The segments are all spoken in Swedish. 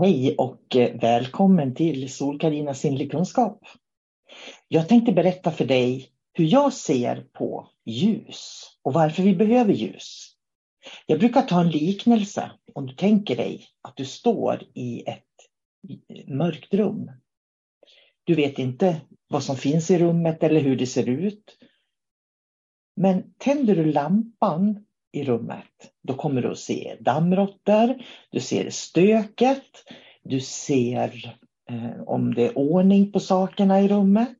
Hej och eh, välkommen till Sol-Carina sinnlig kunskap. Jag tänkte berätta för dig hur jag ser på ljus och varför vi behöver ljus. Jag brukar ta en liknelse om du tänker dig att du står i ett mörkt rum. Du vet inte vad som finns i rummet eller hur det ser ut. Men tänder du lampan i rummet. Då kommer du att se dammråttor, du ser stöket, du ser eh, om det är ordning på sakerna i rummet.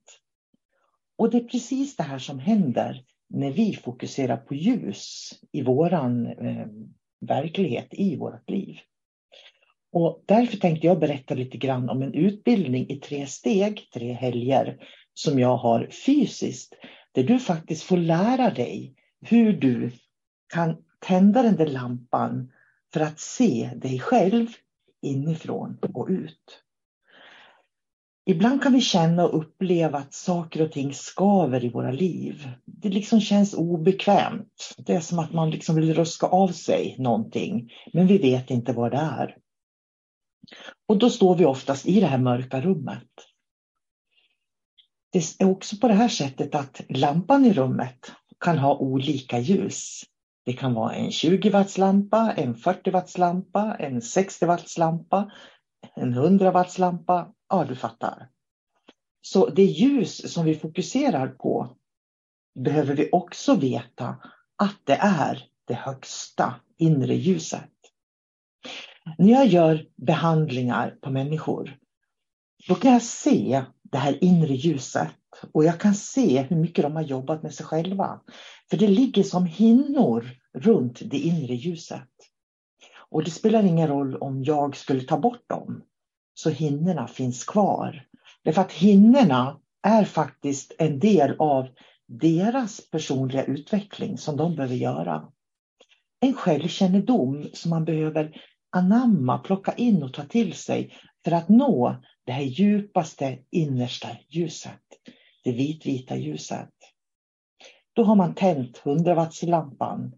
Och det är precis det här som händer när vi fokuserar på ljus i våran eh, verklighet, i vårt liv. Och därför tänkte jag berätta lite grann om en utbildning i tre steg, tre helger, som jag har fysiskt, där du faktiskt får lära dig hur du kan tända den där lampan för att se dig själv inifrån och ut. Ibland kan vi känna och uppleva att saker och ting skaver i våra liv. Det liksom känns obekvämt. Det är som att man liksom vill ruska av sig någonting, men vi vet inte vad det är. Och då står vi oftast i det här mörka rummet. Det är också på det här sättet att lampan i rummet kan ha olika ljus. Det kan vara en 20-wattslampa, en 40-wattslampa, en 60-wattslampa, en 100-wattslampa. Ja, du fattar. Så det ljus som vi fokuserar på behöver vi också veta att det är det högsta inre ljuset. När jag gör behandlingar på människor, då kan jag se det här inre ljuset och jag kan se hur mycket de har jobbat med sig själva. För det ligger som hinnor runt det inre ljuset. Och det spelar ingen roll om jag skulle ta bort dem, så hinnorna finns kvar. Därför att hinnorna är faktiskt en del av deras personliga utveckling som de behöver göra. En självkännedom som man behöver anamma, plocka in och ta till sig för att nå det här djupaste innersta ljuset, det vitvita ljuset. Då har man tänt 100 wattslampan.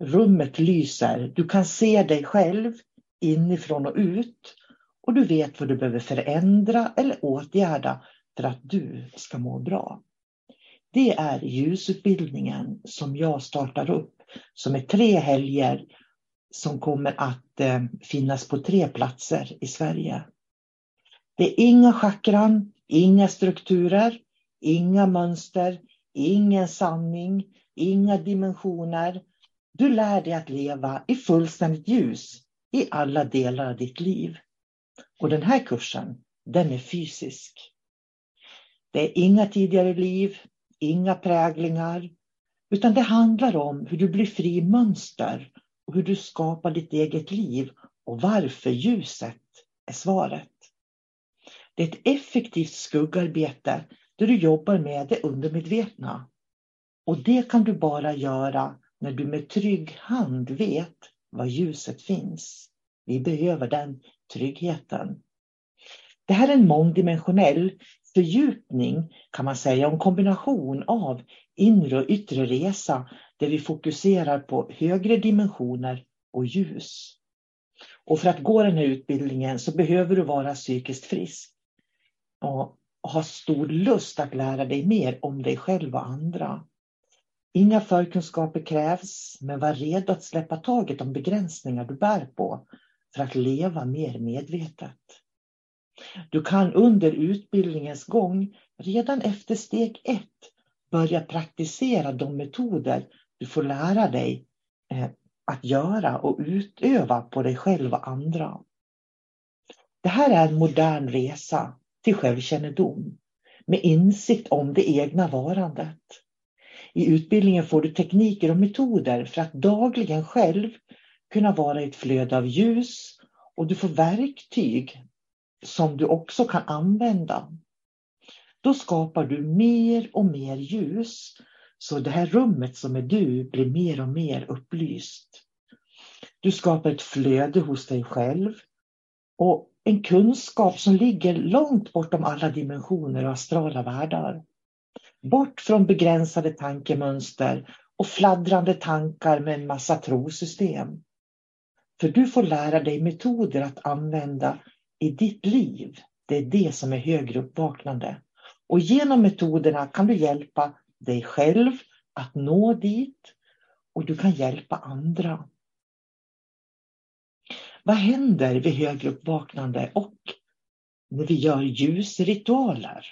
Rummet lyser. Du kan se dig själv inifrån och ut. Och du vet vad du behöver förändra eller åtgärda för att du ska må bra. Det är ljusutbildningen som jag startar upp som är tre helger som kommer att eh, finnas på tre platser i Sverige. Det är inga chakran, inga strukturer, inga mönster, ingen sanning, inga dimensioner. Du lär dig att leva i fullständigt ljus i alla delar av ditt liv. Och den här kursen, den är fysisk. Det är inga tidigare liv, inga präglingar, utan det handlar om hur du blir fri mönster och hur du skapar ditt eget liv och varför ljuset är svaret. Det är ett effektivt skuggarbete där du jobbar med det undermedvetna. Och det kan du bara göra när du med trygg hand vet var ljuset finns. Vi behöver den tryggheten. Det här är en mångdimensionell fördjupning kan man säga, en kombination av inre och yttre resa där vi fokuserar på högre dimensioner och ljus. Och för att gå den här utbildningen så behöver du vara psykiskt frisk och ha stor lust att lära dig mer om dig själv och andra. Inga förkunskaper krävs, men var redo att släppa taget om begränsningar du bär på för att leva mer medvetet. Du kan under utbildningens gång, redan efter steg ett, börja praktisera de metoder du får lära dig eh, att göra och utöva på dig själv och andra. Det här är en modern resa till självkännedom med insikt om det egna varandet. I utbildningen får du tekniker och metoder för att dagligen själv kunna vara i ett flöde av ljus och du får verktyg som du också kan använda. Då skapar du mer och mer ljus så det här rummet som är du blir mer och mer upplyst. Du skapar ett flöde hos dig själv och en kunskap som ligger långt bortom alla dimensioner och astrala världar. Bort från begränsade tankemönster och fladdrande tankar med en massa trosystem. För du får lära dig metoder att använda i ditt liv. Det är det som är högre uppvaknande. Och genom metoderna kan du hjälpa dig själv att nå dit och du kan hjälpa andra. Vad händer vid högre uppvaknande och när vi gör ljusritualer?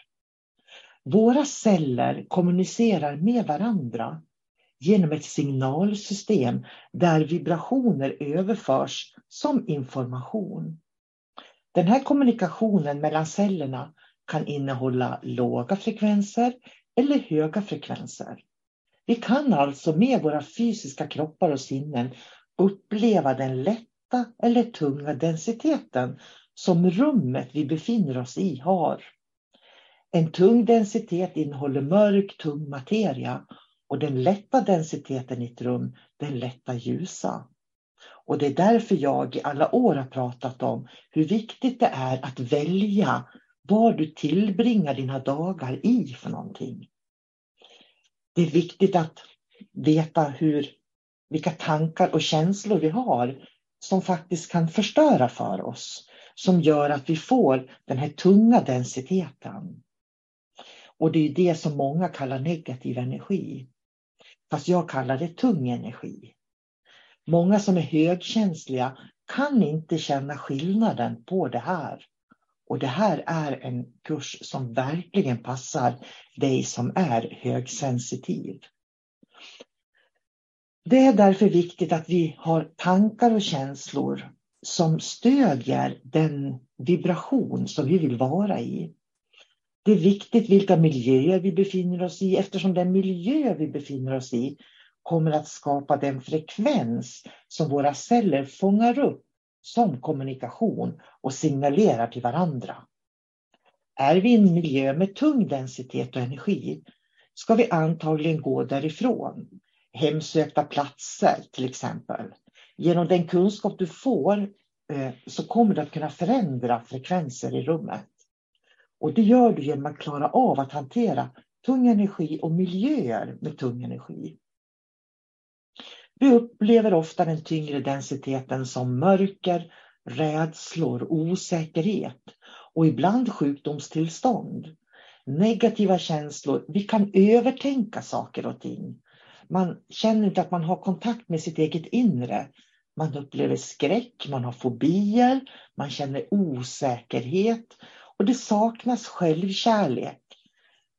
Våra celler kommunicerar med varandra genom ett signalsystem där vibrationer överförs som information. Den här kommunikationen mellan cellerna kan innehålla låga frekvenser eller höga frekvenser. Vi kan alltså med våra fysiska kroppar och sinnen uppleva den lätta eller tunga densiteten som rummet vi befinner oss i har. En tung densitet innehåller mörk, tung materia och den lätta densiteten i ett rum, den lätta ljusa. Och det är därför jag i alla år har pratat om hur viktigt det är att välja vad du tillbringar dina dagar i för någonting. Det är viktigt att veta hur, vilka tankar och känslor vi har som faktiskt kan förstöra för oss. Som gör att vi får den här tunga densiteten. Och det är det som många kallar negativ energi. Fast jag kallar det tung energi. Många som är högkänsliga kan inte känna skillnaden på det här. Och det här är en kurs som verkligen passar dig som är högsensitiv. Det är därför viktigt att vi har tankar och känslor som stödjer den vibration som vi vill vara i. Det är viktigt vilka miljöer vi befinner oss i eftersom den miljö vi befinner oss i kommer att skapa den frekvens som våra celler fångar upp som kommunikation och signalerar till varandra. Är vi i en miljö med tung densitet och energi ska vi antagligen gå därifrån. Hemsökta platser till exempel. Genom den kunskap du får eh, så kommer du att kunna förändra frekvenser i rummet. Och det gör du genom att klara av att hantera tung energi och miljöer med tung energi. Vi upplever ofta den tyngre densiteten som mörker, rädslor, osäkerhet och ibland sjukdomstillstånd. Negativa känslor, vi kan övertänka saker och ting. Man känner inte att man har kontakt med sitt eget inre. Man upplever skräck, man har fobier, man känner osäkerhet och det saknas självkärlek.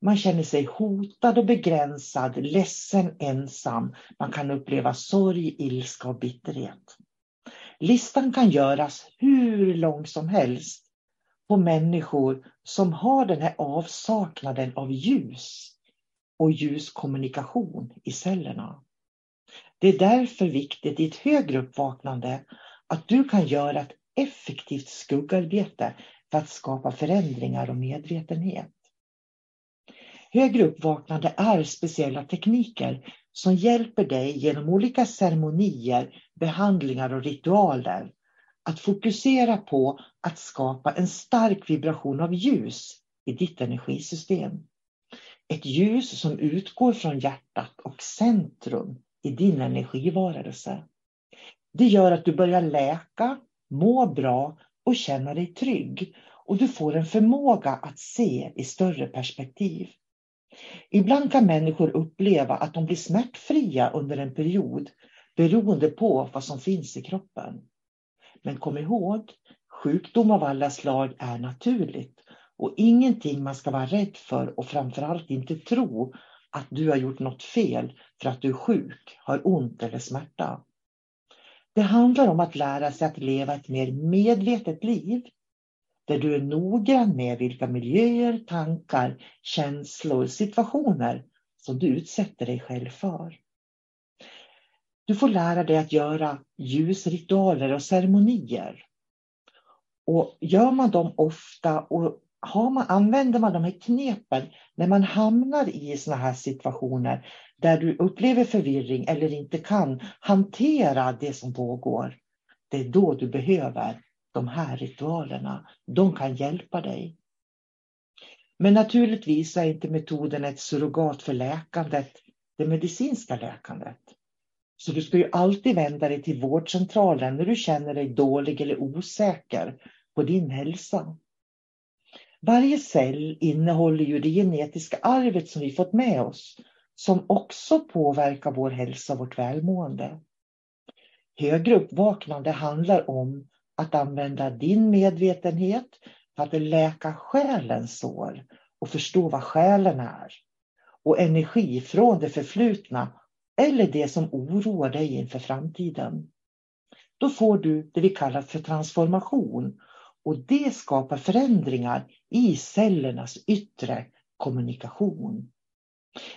Man känner sig hotad och begränsad, ledsen, ensam. Man kan uppleva sorg, ilska och bitterhet. Listan kan göras hur lång som helst på människor som har den här avsaknaden av ljus och ljuskommunikation i cellerna. Det är därför viktigt i ett högre uppvaknande att du kan göra ett effektivt skuggarbete för att skapa förändringar och medvetenhet. Högre uppvaknande är speciella tekniker som hjälper dig genom olika ceremonier, behandlingar och ritualer att fokusera på att skapa en stark vibration av ljus i ditt energisystem. Ett ljus som utgår från hjärtat och centrum i din energivarelse. Det gör att du börjar läka, må bra och känna dig trygg och du får en förmåga att se i större perspektiv. Ibland kan människor uppleva att de blir smärtfria under en period beroende på vad som finns i kroppen. Men kom ihåg, sjukdom av alla slag är naturligt och ingenting man ska vara rädd för och framförallt inte tro att du har gjort något fel för att du är sjuk, har ont eller smärta. Det handlar om att lära sig att leva ett mer medvetet liv där du är noggrann med vilka miljöer, tankar, känslor, situationer som du utsätter dig själv för. Du får lära dig att göra ljusritualer och ceremonier. Och gör man dem ofta och har man, använder man de här knepen när man hamnar i sådana här situationer där du upplever förvirring eller inte kan hantera det som pågår. Det är då du behöver de här ritualerna. De kan hjälpa dig. Men naturligtvis är inte metoden ett surrogat för läkandet, det medicinska läkandet. Så du ska ju alltid vända dig till vårdcentralen när du känner dig dålig eller osäker på din hälsa. Varje cell innehåller ju det genetiska arvet som vi fått med oss som också påverkar vår hälsa och vårt välmående. Högre uppvaknande handlar om att använda din medvetenhet för att läka själens sår och förstå vad själen är. Och energi från det förflutna eller det som oroar dig inför framtiden. Då får du det vi kallar för transformation och det skapar förändringar i cellernas yttre kommunikation.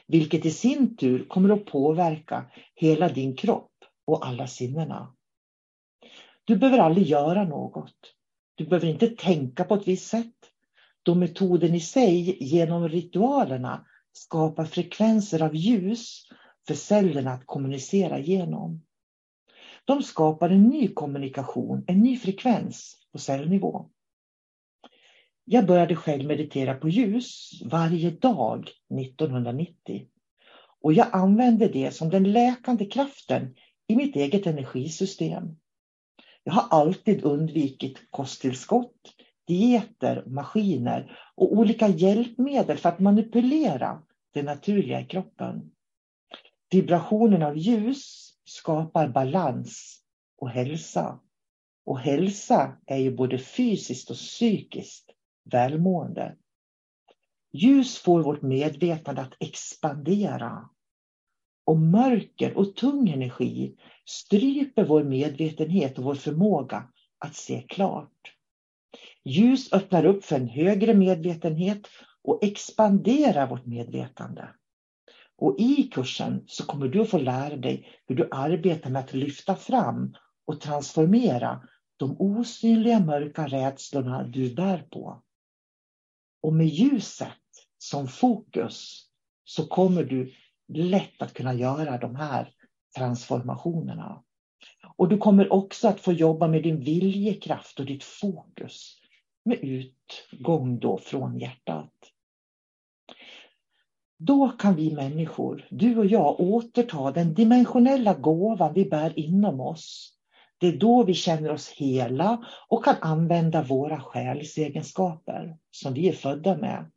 Vilket i sin tur kommer att påverka hela din kropp och alla sinnena. Du behöver aldrig göra något. Du behöver inte tänka på ett visst sätt. Då metoden i sig genom ritualerna skapar frekvenser av ljus för cellerna att kommunicera genom. De skapar en ny kommunikation, en ny frekvens på cellnivå. Jag började själv meditera på ljus varje dag 1990. Och jag använde det som den läkande kraften i mitt eget energisystem. Jag har alltid undvikit kosttillskott, dieter, maskiner och olika hjälpmedel för att manipulera det naturliga i kroppen. Vibrationen av ljus skapar balans och hälsa. Och hälsa är ju både fysiskt och psykiskt välmående. Ljus får vårt medvetande att expandera. Och mörker och tung energi stryper vår medvetenhet och vår förmåga att se klart. Ljus öppnar upp för en högre medvetenhet och expanderar vårt medvetande. Och i kursen så kommer du att få lära dig hur du arbetar med att lyfta fram och transformera de osynliga mörka rädslorna du bär på. Och med ljuset som fokus så kommer du lätt att kunna göra de här transformationerna. Och du kommer också att få jobba med din viljekraft och ditt fokus med utgång då från hjärtat. Då kan vi människor, du och jag, återta den dimensionella gåvan vi bär inom oss. Det är då vi känner oss hela och kan använda våra själsegenskaper som vi är födda med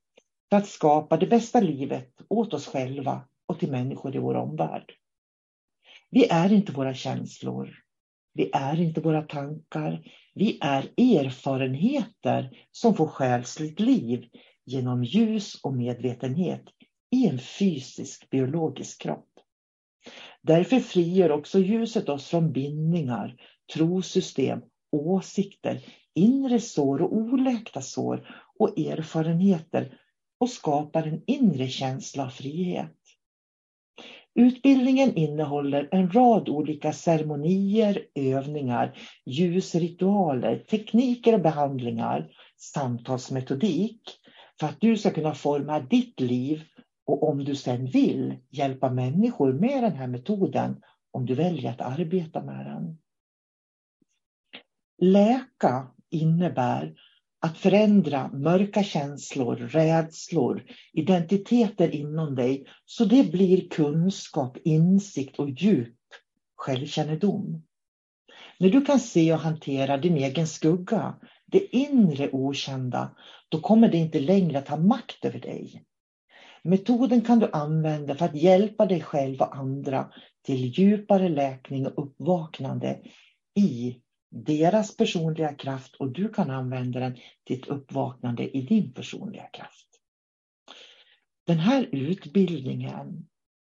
för att skapa det bästa livet åt oss själva och till människor i vår omvärld. Vi är inte våra känslor. Vi är inte våra tankar. Vi är erfarenheter som får själsligt liv genom ljus och medvetenhet i en fysisk biologisk kropp. Därför frigör också ljuset oss från bindningar, trosystem, åsikter, inre sår och oläkta sår och erfarenheter och skapar en inre känsla av frihet. Utbildningen innehåller en rad olika ceremonier, övningar, ljusritualer, tekniker och behandlingar, samtalsmetodik för att du ska kunna forma ditt liv och om du sen vill hjälpa människor med den här metoden, om du väljer att arbeta med den. Läka innebär att förändra mörka känslor, rädslor, identiteter inom dig så det blir kunskap, insikt och djup självkännedom. När du kan se och hantera din egen skugga, det inre okända, då kommer det inte längre att ha makt över dig. Metoden kan du använda för att hjälpa dig själv och andra till djupare läkning och uppvaknande i deras personliga kraft och du kan använda den till ett uppvaknande i din personliga kraft. Den här utbildningen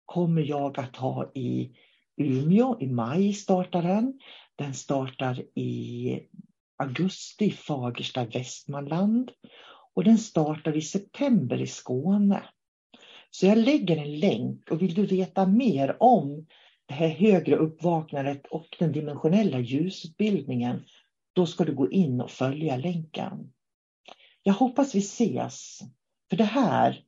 kommer jag att ha i Umeå. I maj startar den. Den startar i augusti i Fagersta, Västmanland och den startar i september i Skåne. Så jag lägger en länk och vill du veta mer om det här högre uppvaknandet och den dimensionella ljusutbildningen, då ska du gå in och följa länken. Jag hoppas vi ses. För det här,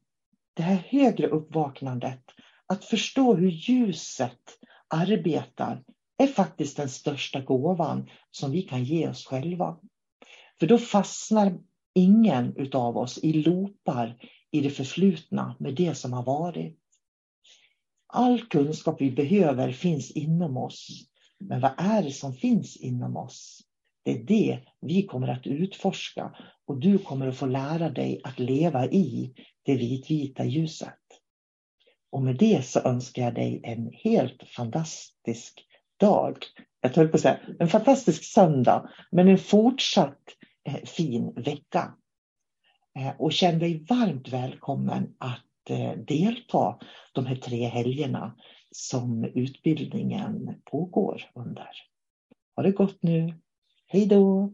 det här högre uppvaknandet, att förstå hur ljuset arbetar, är faktiskt den största gåvan som vi kan ge oss själva. För då fastnar ingen utav oss i loopar i det förflutna med det som har varit. All kunskap vi behöver finns inom oss. Men vad är det som finns inom oss? Det är det vi kommer att utforska och du kommer att få lära dig att leva i det vitvita ljuset. Och med det så önskar jag dig en helt fantastisk dag. Jag höll på att säga en fantastisk söndag, men en fortsatt eh, fin vecka. Eh, och känn dig varmt välkommen att eh, delta de här tre helgerna som utbildningen pågår under. Ha det gott nu. Hej då!